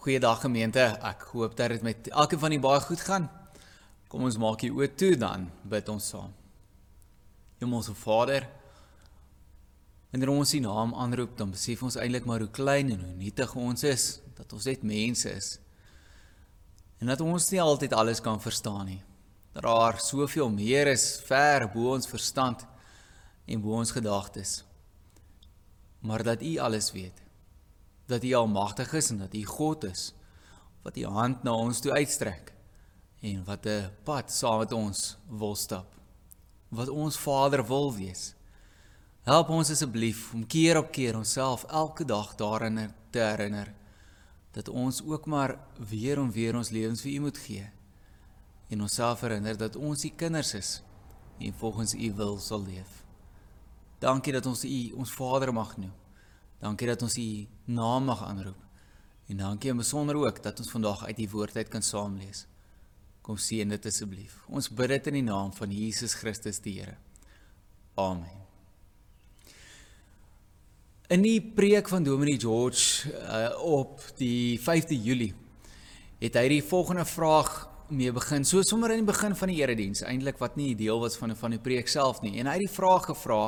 Goeiedag gemeente. Ek hoop dat dit met elkeen van julle baie goed gaan. Kom ons maak hier oop toe dan bid ons saam. Hemelse Vader, wanneer ons U naam aanroep, dan besef ons eintlik maar hoe klein en hoe nietig ons is, dat ons net mense is. En dat ons nie altyd alles kan verstaan nie. Dat daar soveel meer is ver bo ons verstand en bo ons gedagtes. Maar dat U alles weet dat U almagtig is en dat U God is wat U hand na ons toe uitstrek en wat 'n pad saam met ons wil stap. Wat ons Vader wil wees. Help ons asseblief om keer op keer onsself elke dag daarin te herinner dat ons ook maar weer en weer ons lewens vir U moet gee en onsself herinner dat ons U kinders is en volgens U wil sal leef. Dankie dat ons U ons Vader mag noem. Dankie dat ons U naam mag aanroep. En dankie en besonder ook dat ons vandag uit die woord uit kan saam lees. Kom seën dit asseblief. Ons bid dit in die naam van Jesus Christus die Here. Amen. In die preek van Dominee George uh, op die 5de Julie het hy die volgende vraag mee begin. So sommer in die begin van die erediens, eintlik wat nie deel was van van die preek self nie. En hy het die vraag gevra: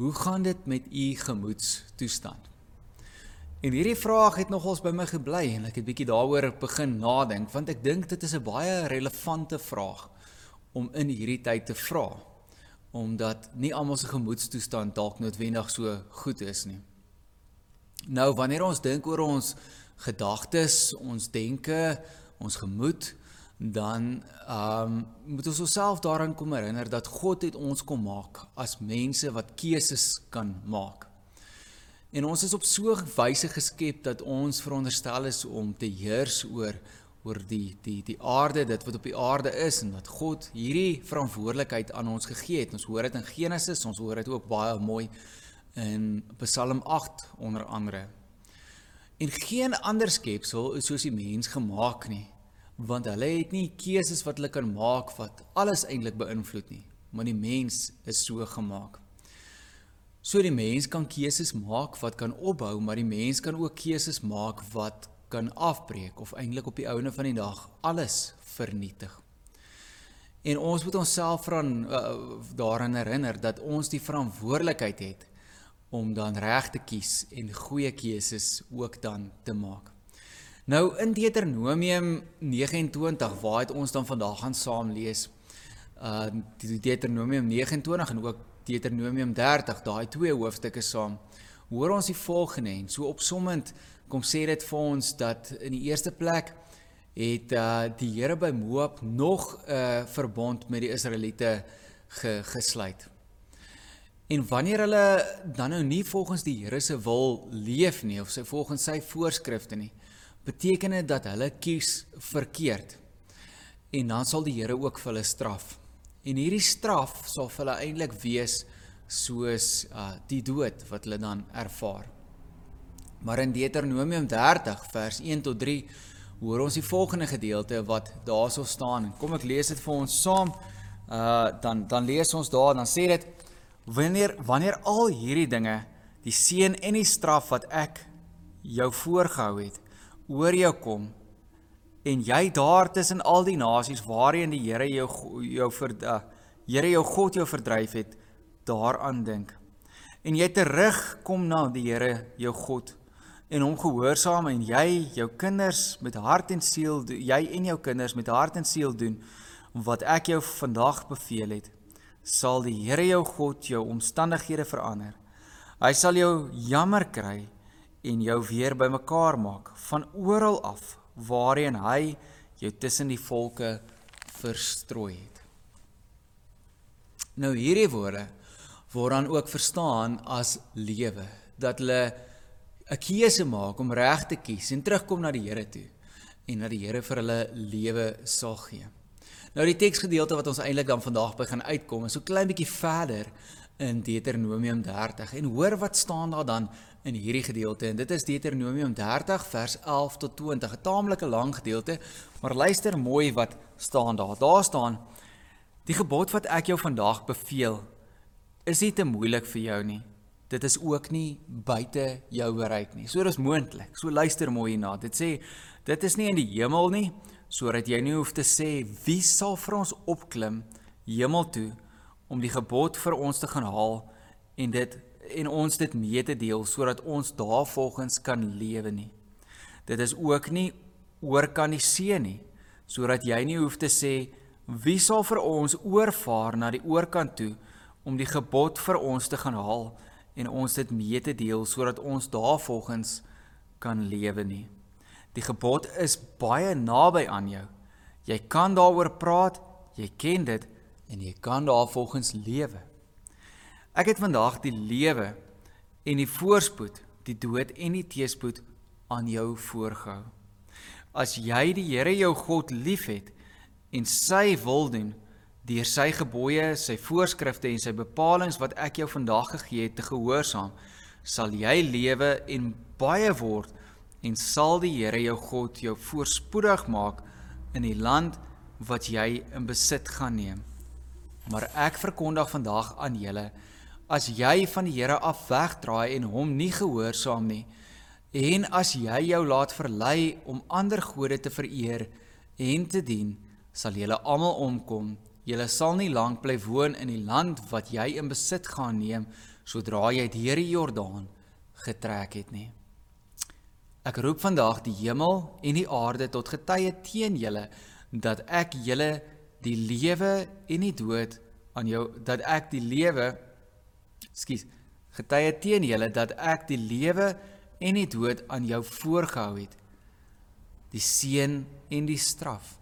Hoe gaan dit met u gemoedstoestand? En hierdie vraag het nogals by my gebly en ek het bietjie daaroor begin nadink want ek dink dit is 'n baie relevante vraag om in hierdie tyd te vra omdat nie almal se gemoedstoestand dalk noodwendig so goed is nie. Nou wanneer ons dink oor ons gedagtes, ons denke, ons gemoed, dan ehm um, moet ons osself daaraan kom herinner dat God het ons kom maak as mense wat keuses kan maak. En ons is op so 'n wyse geskep dat ons veronderstel is om te heers oor oor die die die aarde, dit wat op die aarde is en dat God hierdie verantwoordelikheid aan ons gegee het. Ons hoor dit in Genesis, ons hoor dit ook baie mooi in Psalm 8 onder andere. En geen ander skepsel is soos die mens gemaak nie want hulle het nie keuses wat hulle kan maak wat alles eintlik beïnvloed nie, maar die mens is so gemaak. So die mens kan keuses maak wat kan opbou, maar die mens kan ook keuses maak wat kan afbreek of eintlik op die ouene van die dag alles vernietig. En ons moet onsself van uh, daaraan herinner dat ons die verantwoordelikheid het om dan reg te kies en goeie keuses ook dan te maak. Nou in Deuteronomium 29 waar het ons dan vandag gaan saam lees. Uh Deuteronomium 29 en ook Deuteronomium 30, daai twee hoofstukke saam. Hoor ons die volgende en so opsommend kom sê dit vir ons dat in die eerste plek het uh die Here by Moab nog 'n uh, verbond met die Israeliete ge, gesluit. En wanneer hulle dan nou nie volgens die Here se wil leef nie of sy volgens sy voorskrifte nie, beteken dit dat hulle kies verkeerd. En dan sal die Here ook vir hulle straf. En hierdie straf sal vir hulle eintlik wees soos uh die dood wat hulle dan ervaar. Maar in Deuteronomium 30 vers 1 tot 3 hoor ons die volgende gedeelte wat daarso staan. Kom ek lees dit vir ons saam. Uh dan dan lees ons daar dan sê dit wanneer wanneer al hierdie dinge die seën en die straf wat ek jou voorgehou het oor jou kom en jy daar tussen al die nasies waarheen die Here jou jou vir uh, Here jou God jou verdryf het daaraan dink. En jy terugkom na die Here jou God en hom gehoorsaam en jy jou kinders met hart en siel jy en jou kinders met hart en siel doen wat ek jou vandag beveel het sal die Here jou God jou omstandighede verander. Hy sal jou jammer kry en jou weer bymekaar maak van oral af waarheen hy jou tussen die volke verstrooi het. Nou hierdie woorde word dan ook verstaan as lewe, dat hulle 'n keuse maak om reg te kies en terugkom na die Here toe en dat die Here vir hulle lewe sal gee. Nou die teksgedeelte wat ons eintlik dan vandag begin uitkom is so klein bietjie verder in Deuteronomium 30 en hoor wat staan daar dan in hierdie gedeelte en dit is Deuteronomium 30 vers 11 tot 20, 'n taamlike lang gedeelte, maar luister mooi wat staan daar. Daar staan: Die gebod wat ek jou vandag beveel, is nie te moeilik vir jou nie. dit is ook nie buite jou bereik nie. So dis moontlik. So luister mooi hierna. Dit sê dit is nie in die hemel nie, sodat jy nie hoef te sê wie sal vir ons opklim hemel toe om die gebod vir ons te gaan haal en dit en ons dit mee te deel sodat ons daarvolgens kan lewe nie. Dit is ook nie oor kan die see nie sodat jy nie hoef te sê wie sal vir ons oorvaar na die oorkant toe om die gebod vir ons te gaan haal en ons dit mee te deel sodat ons daarvolgens kan lewe nie. Die gebod is baie naby aan jou. Jy kan daaroor praat, jy ken dit en jy kan daarvolgens lewe. Ek het vandag die lewe en die voorspoed, die dood en die teëspoed aan jou voorgehou. As jy die Here jou God liefhet en sy wil doen, deur sy gebooie, sy voorskrifte en sy bepalinge wat ek jou vandag gegee het te gehoorsaam, sal jy lewe en baie word en sal die Here jou God jou voorspoedig maak in die land wat jy in besit gaan neem. Maar ek verkondig vandag aan julle as jy van die Here af wegdraai en hom nie gehoorsaam nie en as jy jou laat verlei om ander gode te vereer en te dien, sal julle almal omkom Julle sal nie lank bly woon in die land wat jy in besit gaan neem sodra jy die Jordaan getrek het nie. Ek roep vandag die hemel en die aarde tot getuie teen julle dat ek julle die lewe en die dood aan jou dat ek die lewe skus getuie teen julle dat ek die lewe en die dood aan jou voorgehou het die seën en die straf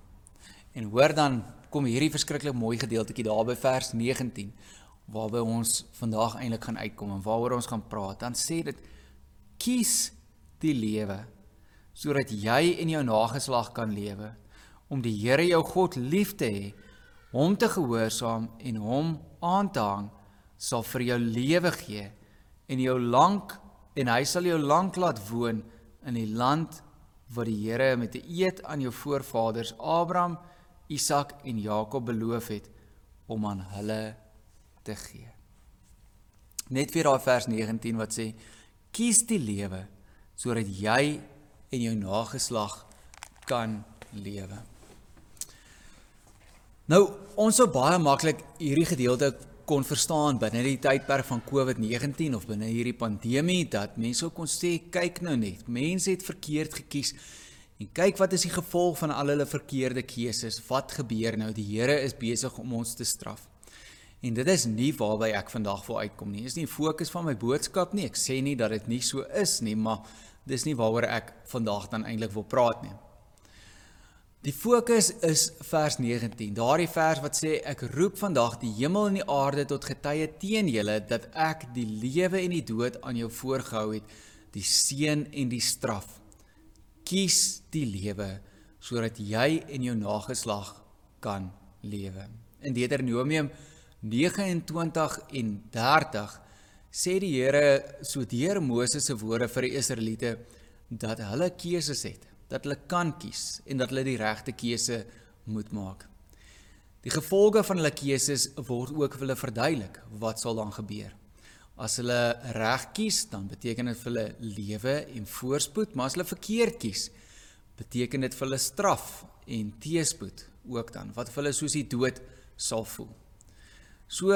en hoor dan kom hierdie verskriklik mooi gedeeltjie daar by vers 19 waarby ons vandag eintlik gaan uitkom en waaroor ons gaan praat. Dan sê dit kies die lewe sodat jy en jou nageslag kan lewe om die Here jou God lief te hê, hom te gehoorsaam en hom aan te hang sal vir jou lewe gee en jou lank en hy sal jou lank laat woon in die land wat die Here met 'n eed aan jou voorvaders Abraham Isak en Jakob beloof het om aan hulle te gee. Net weer daai vers 19 wat sê kies die lewe sodat jy en jou nageslag kan lewe. Nou, ons sou baie maklik hierdie gedeelte kon verstaan binne die tydperk van COVID-19 of binne hierdie pandemie dat mense kon sê kyk nou net, mense het verkeerd gekies En kyk wat is die gevolg van al hulle verkeerde keuses? Wat gebeur nou? Die Here is besig om ons te straf. En dit is nie waarby ek vandag wil uitkom nie. Dis nie fokus van my boodskap nie. Ek sê nie dat dit nie so is nie, maar dis nie waaroor ek vandag dan eintlik wil praat nie. Die fokus is vers 19. Daardie vers wat sê ek roep vandag die hemel en die aarde tot getuie teen julle dat ek die lewe en die dood aan jou voorgehou het, die seën en die straf kies die lewe sodat jy en jou nageslag kan lewe. In Deuteronomium 29 en 30 sê die Here so deur Moses se woorde vir die Israeliete dat hulle keuses het, dat hulle kan kies en dat hulle die regte keuse moet maak. Die gevolge van hulle keuses word ook vir hulle verduidelik. Wat sal dan gebeur? As hulle reg kies, dan beteken dit vir hulle lewe en voorspoed, maar as hulle verkeerd kies, beteken dit vir hulle straf en teëspoed ook dan, wat vir hulle soos die dood sal voel. So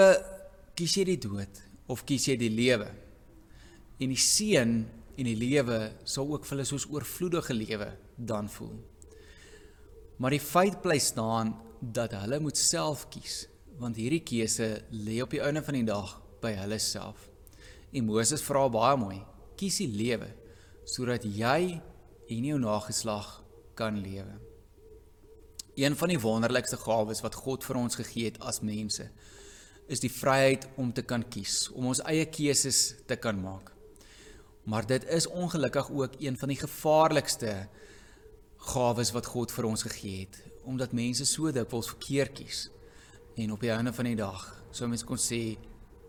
kies jy die dood of kies jy die lewe? En die seën en die lewe sal ook vir hulle soos oorvloedige lewe dan voel. Maar die feit bly staan dat hulle moet self kies, want hierdie keuse lê op die einde van die dag by hulle self. En Moses vra baie mooi: "Kies die lewe sodat jy en jou nageslag kan lewe." Een van die wonderlikste gawes wat God vir ons gegee het as mense, is die vryheid om te kan kies, om ons eie keuses te kan maak. Maar dit is ongelukkig ook een van die gevaarlikste gawes wat God vir ons gegee het, omdat mense so dikwels verkeerd kies en op die einde van die dag, sou mens kon sê,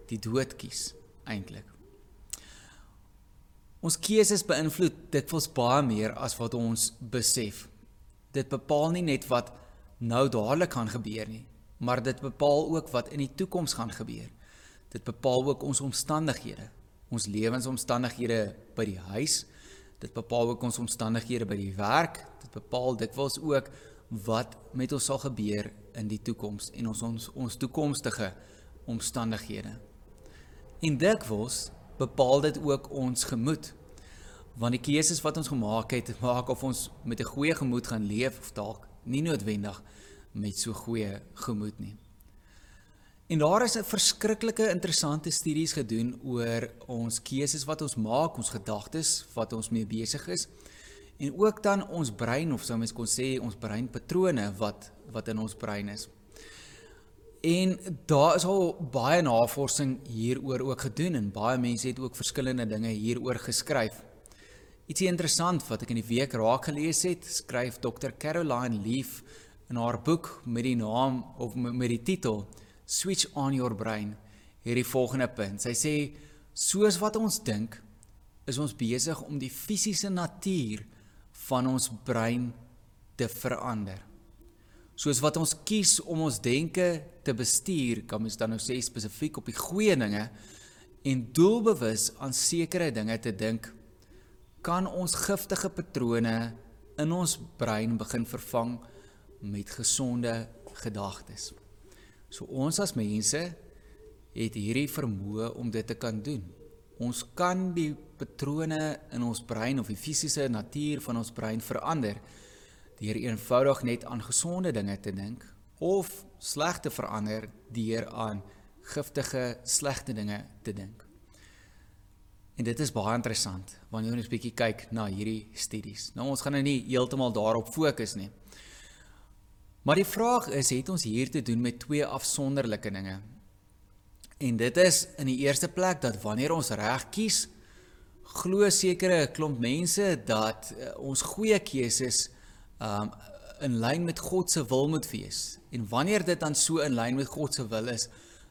die dood kies eintlik. Ons keuses beïnvloed dikwels baie meer as wat ons besef. Dit bepaal nie net wat nou dadelik gaan gebeur nie, maar dit bepaal ook wat in die toekoms gaan gebeur. Dit bepaal ook ons omstandighede, ons lewensomstandighede by die huis. Dit bepaal ook ons omstandighede by die werk. Dit bepaal dikwels ook wat met ons sal gebeur in die toekoms en ons ons ons toekomstige omstandighede. En dikwels bepaal dit ook ons gemoed. Want die keuses wat ons gemaak het, maak of ons met 'n goeie gemoed gaan leef of dalk nie noodwendig met so goeie gemoed nie. En daar is 'n verskriklike interessante studies gedoen oor ons keuses wat ons maak, ons gedagtes wat ons mee besig is en ook dan ons brein of sou mens kon sê ons breinpatrone wat wat in ons brein is. En daar is al baie navorsing hieroor ook gedoen en baie mense het ook verskillende dinge hieroor geskryf. Ietsie interessant wat ek in die week raak gelees het, skryf Dr. Caroline Leaf in haar boek met die naam of met die titel switch on your brain hierdie volgende punt. Sy sê soos wat ons dink is ons besig om die fisiese natuur van ons brein te verander. Soos wat ons kies om ons denke te bestuur, kan mens dan nou sê spesifiek op die goeie dinge en doelbewus aan sekere dinge te dink, kan ons giftige patrone in ons brein begin vervang met gesonde gedagtes. So ons as mense het hierdie vermoë om dit te kan doen. Ons kan die patrone in ons brein of die fisiese natuur van ons brein verander deur eenvoudig net aan gesonde dinge te dink of slegte verander deur aan giftige, slegte dinge te dink. En dit is baie interessant wanneer ons bietjie kyk na hierdie studies. Nou ons gaan nou nie heeltemal daarop fokus nie. Maar die vraag is, het ons hier te doen met twee afsonderlike dinge? En dit is in die eerste plek dat wanneer ons reg kies, glo sekere klomp mense dat uh, ons goeie keuses um in lyn met God se wil moet wees. En wanneer dit dan so in lyn met God se wil is,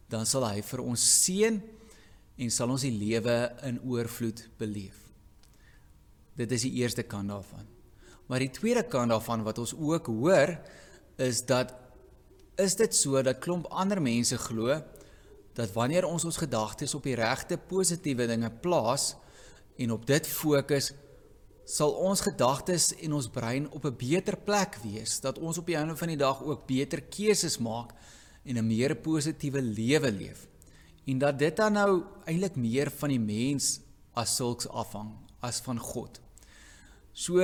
dan sal hy vir ons seën en sal ons die lewe in oorvloed beleef. Dit is die eerste kant daarvan. Maar die tweede kant daarvan wat ons ook hoor, is dat is dit so dat klomp ander mense glo dat wanneer ons ons gedagtes op die regte positiewe dinge plaas en op dit fokus sal ons gedagtes en ons brein op 'n beter plek wees dat ons op die einde van die dag ook beter keuses maak en 'n meer positiewe lewe leef en dat dit dan nou eintlik meer van die mens as sulks afhang as van God. So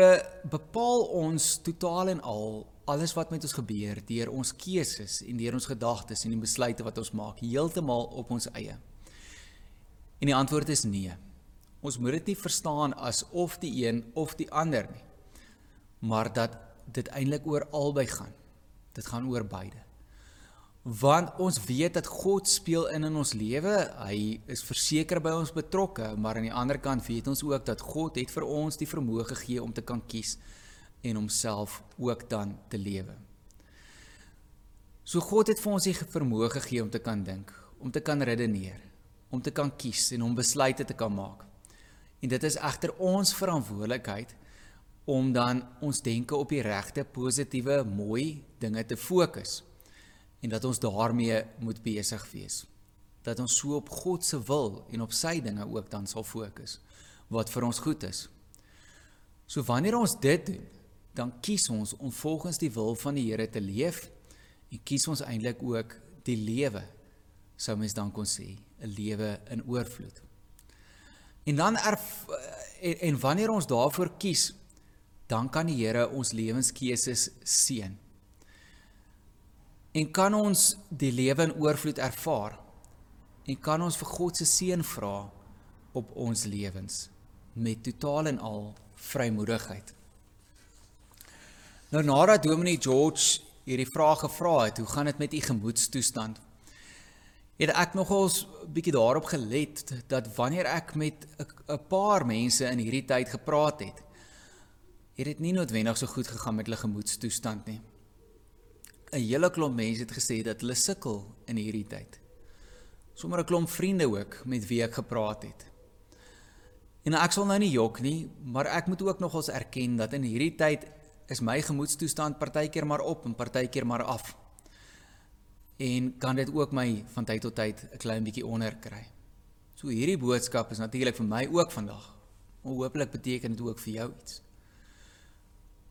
bepaal ons totaal en al alles wat met ons gebeur deur ons keuses en deur ons gedagtes en die besluite wat ons maak heeltemal op ons eie. En die antwoord is nee. Ons moet dit nie verstaan as of die een of die ander nie. Maar dat dit eintlik oor albei gaan. Dit gaan oor beide. Want ons weet dat God speel in in ons lewe. Hy is verseker by ons betrokke, maar aan die ander kant weet ons ook dat God het vir ons die vermoë gegee om te kan kies en homself ook dan te lewe. So God het vir ons die vermoë gegee om te kan dink, om te kan redeneer, om te kan kies en om besluite te kan maak. En dit is egter ons verantwoordelikheid om dan ons denke op die regte, positiewe, mooi dinge te fokus en dat ons daarmee moet besig wees. Dat ons so op God se wil en op sy dinge ook dan sal fokus wat vir ons goed is. So wanneer ons dit doen, dan kies ons om volgens die wil van die Here te leef en kies ons eintlik ook die lewe sou mens dan kon sê 'n lewe in oorvloed. En dan erf, en, en wanneer ons daarvoor kies dan kan die Here ons lewenskeuses seën. En kan ons die lewe in oorvloed ervaar en kan ons vir God se seën vra op ons lewens met totaal en al vrymoedigheid. Nou nadat Dominee George hierdie vraag gevra het, hoe gaan dit met u gemoedstoestand? Het ek nogals bietjie daarop gelet dat wanneer ek met 'n paar mense in hierdie tyd gepraat het, het dit nie noodwendig so goed gegaan met hulle gemoedstoestand nie. 'n Hele klomp mense het gesê dat hulle sukkel in hierdie tyd. Sommige 'n klomp vriende ook met wie ek gepraat het. En ek sal nou nie jok nie, maar ek moet ook nogals erken dat in hierdie tyd is my gemoedstoestand partykeer maar op en partykeer maar af. En kan dit ook my van tyd tot tyd 'n klein bietjie onder kry. So hierdie boodskap is natuurlik vir my ook vandag. Maar hooplik beteken dit ook vir jou iets.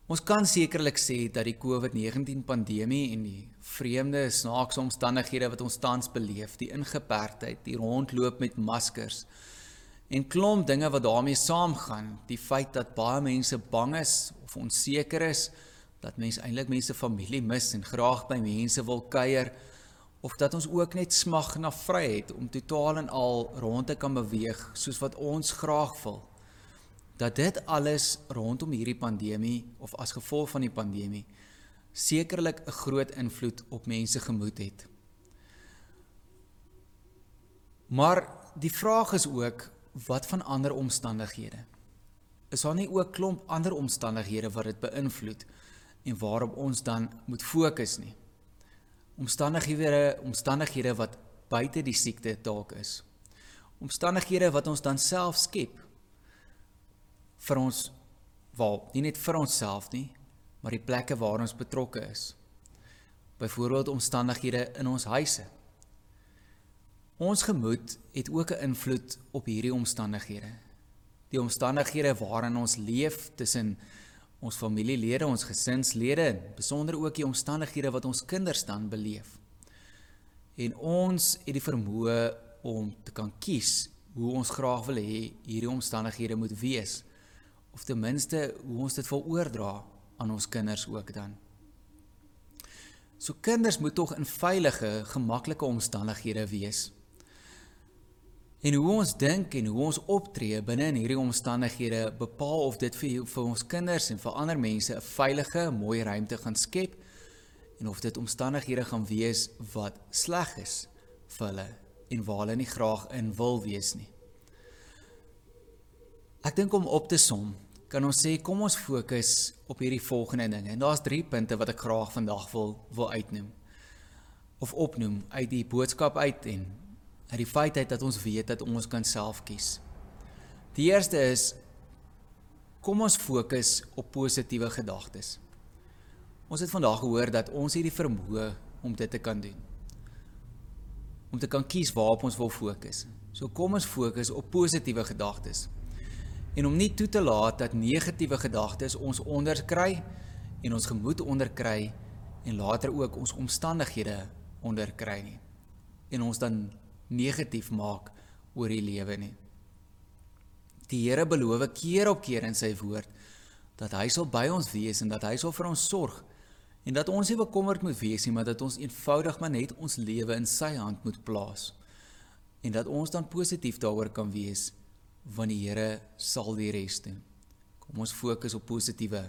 Ons kan sekerlik sê dat die COVID-19 pandemie en die vreemde snaakse omstandighede wat ons tans beleef, die ingeperktheid, die rondloop met maskers en klomp dinge wat daarmee saamgaan, die feit dat baie mense bang is of onseker is, dat mense eintlik mense familie mis en graag by mense wil kuier of dat ons ook net smag na vryheid om totaal en al rond te kan beweeg soos wat ons graag wil dat dit alles rondom hierdie pandemie of as gevolg van die pandemie sekerlik 'n groot invloed op mense gemoed het. Maar die vraag is ook wat van ander omstandighede? Is daar nie ook klomp ander omstandighede wat dit beïnvloed en waarop ons dan moet fokus nie? Omstandighede, omstandighede wat buite die siekte dalk is. Omstandighede wat ons dan self skep vir ons wel nie net vir onsself nie, maar die plekke waar ons betrokke is. Byvoorbeeld omstandighede in ons huise. Ons gemoed het ook 'n invloed op hierdie omstandighede. Die omstandighede waarin ons leef tussen ons familielede, ons gesinslede, besonder ook die omstandighede wat ons kinders dan beleef. En ons het die vermoë om te kan kies hoe ons graag wil hê hierdie omstandighede moet wees of ten minste hoe ons dit wil oordra aan ons kinders ook dan. So kinders moet tog in veilige, gemaklike omstandighede wees. En hoe ons dink en hoe ons optree binne in hierdie omstandighede bepaal of dit vir vir ons kinders en vir ander mense 'n veilige, mooi ruimte gaan skep en of dit omstandighede gaan wees wat sleg is vir hulle en waar hulle nie graag in wil wees nie. Ek dink om op te som, kan ons sê kom ons fokus op hierdie volgende dinge. En daar's 3 punte wat ek graag vandag wil wil uitnoem of opnoem uit die boodskap uit en uit die feit dat ons weet dat ons kan self kies. Die eerste is kom ons fokus op positiewe gedagtes. Ons het vandag gehoor dat ons hierdie vermoë om dit te kan doen. Om te kan kies waarop ons wil fokus. So kom ons fokus op positiewe gedagtes en om nie toe te laat dat negatiewe gedagtes ons onderkry en ons gemoed onderkry en later ook ons omstandighede onderkry nie en ons dan negatief maak oor die lewe nie. Die Here beloof keer op keer in sy woord dat hy sal by ons wees en dat hy sal vir ons sorg en dat ons nie bekommerd moet wees nie, maar dat ons eenvoudig maar net ons lewe in sy hand moet plaas en dat ons dan positief daaroor kan wees want die Here sal die res doen. Kom ons fokus op positiewe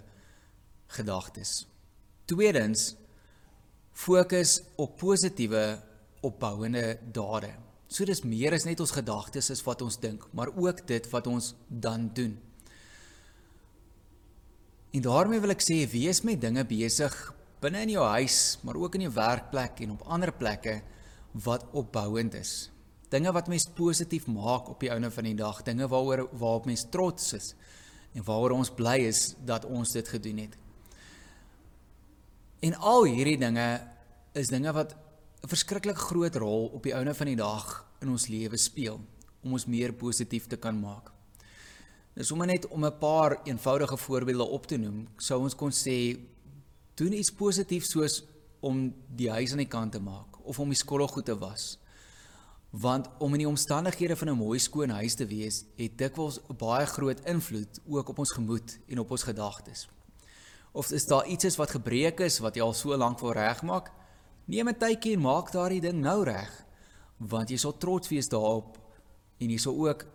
gedagtes. Tweedens fokus op positiewe opbouende dade. So dis meer as net ons gedagtes is wat ons dink, maar ook dit wat ons dan doen. En daarmee wil ek sê wees met dinge besig binne in jou huis, maar ook in jou werkplek en op ander plekke wat opbouend is dinge wat mens positief maak op die einde van die dag, dinge waaroor waarop mens trots is en waaroor ons bly is dat ons dit gedoen het. En al hierdie dinge is dinge wat 'n verskriklik groot rol op die einde van die dag in ons lewe speel om ons meer positief te kan maak. Dis om net om 'n paar eenvoudige voorbeelde op te noem, sou ons kon sê doen iets positief soos om die huis aan die kant te maak of om die skottelgoed te was want om in die omstandighede van 'n mooi skoon huis te wees het dikwels 'n baie groot invloed ook op ons gemoed en op ons gedagtes. Of is daar iets is wat gebreek is wat jy al so lank wil regmaak? Neem 'n tydjie en maak daardie ding nou reg, want jy sal trots wees daarop en jy sal ook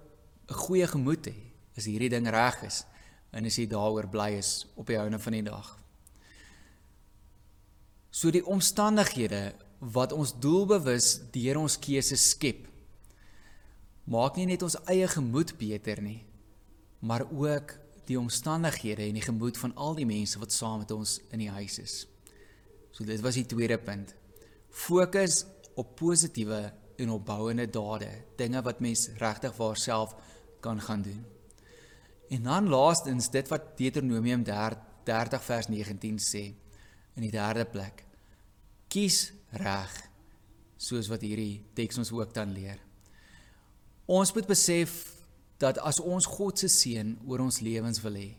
'n goeie gemoed hê as hierdie ding reg is en as jy daaroor bly is op die einde van die dag. So die omstandighede wat ons doelbewus deur ons keuses skep. Maak nie net ons eie gemoed beter nie, maar ook die omstandighede en die gemoed van al die mense wat saam met ons in die huis is. So dit was die tweede punt. Fokus op positiewe en opbouende dade, dinge wat mens regtig vir self kan gaan doen. En dan laastens dit wat Deuteronomium 30 vers 19 sê in die derde plek. Kies reg soos wat hierdie teks ons ook dan leer. Ons moet besef dat as ons God se seën oor ons lewens wil hê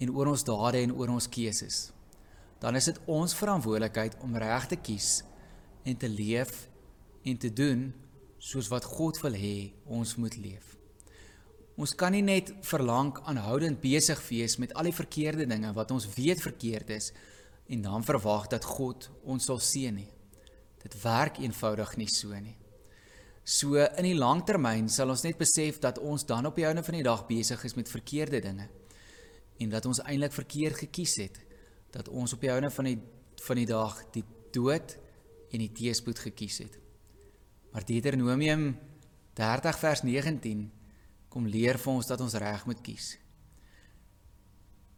en oor ons dade en oor ons keuses, dan is dit ons verantwoordelikheid om reg te kies en te leef en te doen soos wat God wil hê ons moet leef. Ons kan nie net verlang aanhoudend besig wees met al die verkeerde dinge wat ons weet verkeerd is en dan verwag dat God ons sal seën nie. Dit werk eenvoudig nie so nie. So in die langtermyn sal ons net besef dat ons dan op die einde van die dag besig is met verkeerde dinge en dat ons eintlik verkeerd gekies het dat ons op die einde van die van die dag die dood en die teëspoed gekies het. Maar Deuteronomium 30 vers 19 kom leer vir ons dat ons reg moet kies.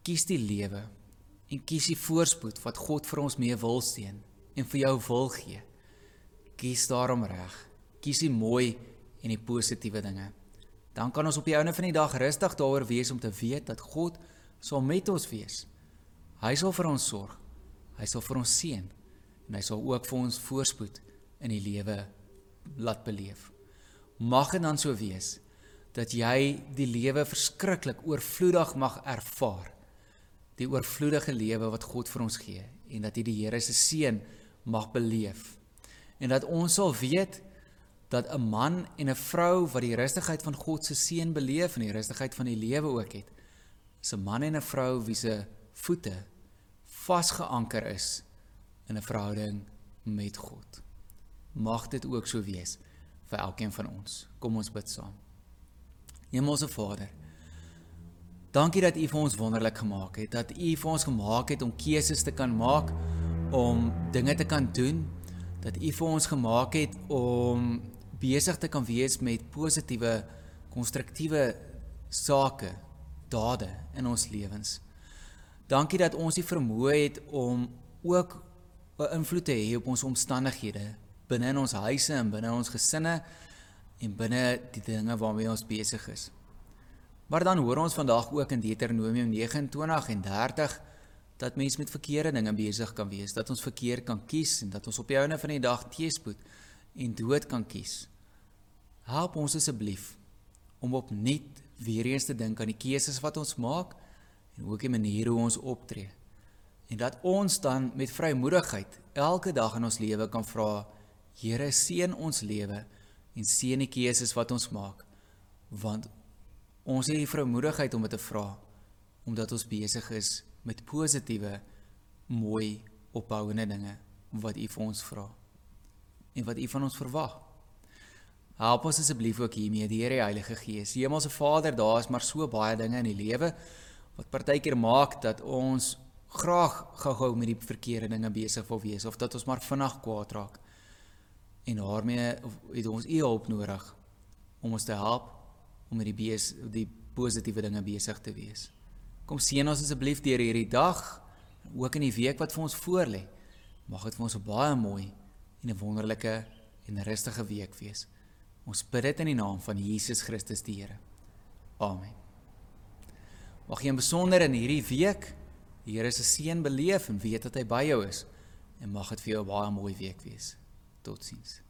Kies die lewe en kies die voorspoed wat God vir ons mee wil seën en vir jou wil gee. Kies daarom reg. Kies die mooi en die positiewe dinge. Dan kan ons op die einde van die dag rustig daaroor wees om te weet dat God sal met ons wees. Hy sal vir ons sorg. Hy sal vir ons seën en hy sal ook vir ons voorspoed in die lewe laat beleef. Mag dit dan so wees dat jy die lewe verskriklik oorvloedig mag ervaar. Die oorvloedige lewe wat God vir ons gee en dat jy die Here se seën mag beleef. En dat ons sal weet dat 'n man en 'n vrou wat die rustigheid van God se seën beleef en die rustigheid van die lewe ook het, is 'n man en 'n vrou wie se voete vasgeanker is in 'n verhouding met God. Mag dit ook so wees vir elkeen van ons. Kom ons bid saam. Hemelse Vader, dankie dat U vir ons wonderlik gemaak het, dat U vir ons gemaak het om keuses te kan maak, om dinge te kan doen, dat U vir ons gemaak het om besig te kan wees met positiewe, konstruktiewe sake, dade in ons lewens. Dankie dat ons die vermoë het om ook 'n invloed te hê op ons omstandighede binne in ons huise en binne ons gesinne en binne die dinge waarmee ons besig is. Maar dan hoor ons vandag ook in Deuteronomium 29 en 30 dat mens met verkeerde dinge besig kan wees, dat ons verkeerd kan kies en dat ons op die einde van die dag teëspoed en dood kan kies. Help ons asseblief om opnuut weer eens te dink aan die keuses wat ons maak en ook die manier hoe ons optree. En dat ons dan met vrymoedigheid elke dag in ons lewe kan vra Here seën ons lewe en seën die keuses wat ons maak want ons het die vrymoedigheid om dit te vra omdat ons besig is met positiewe mooi opbouende dinge wat U vir ons vra en wat U van ons verwag. Help ons asseblief ook hiermee die Here Heilige Gees. Hemelse Vader, daar is maar so baie dinge in die lewe wat partykeer maak dat ons graag gou-gou met die verkeerde dinge besig wil wees of dat ons maar vinnig kwaad raak en daarmee het ons u hulp nodig om ons te help om met die bees die positiewe dinge besig te wees. Kom seën ons asseblief deur hierdie dag ook in die week wat vir ons voorlê. Mag dit vir ons 'n baie mooi en 'n wonderlike en rustige week wees. Ons bid dit in die naam van Jesus Christus die Here. Amen. Mag jy in besonder in hierdie week die Here se seën beleef en weet dat hy by jou is en mag dit vir jou 'n baie mooi week wees. Totsiens.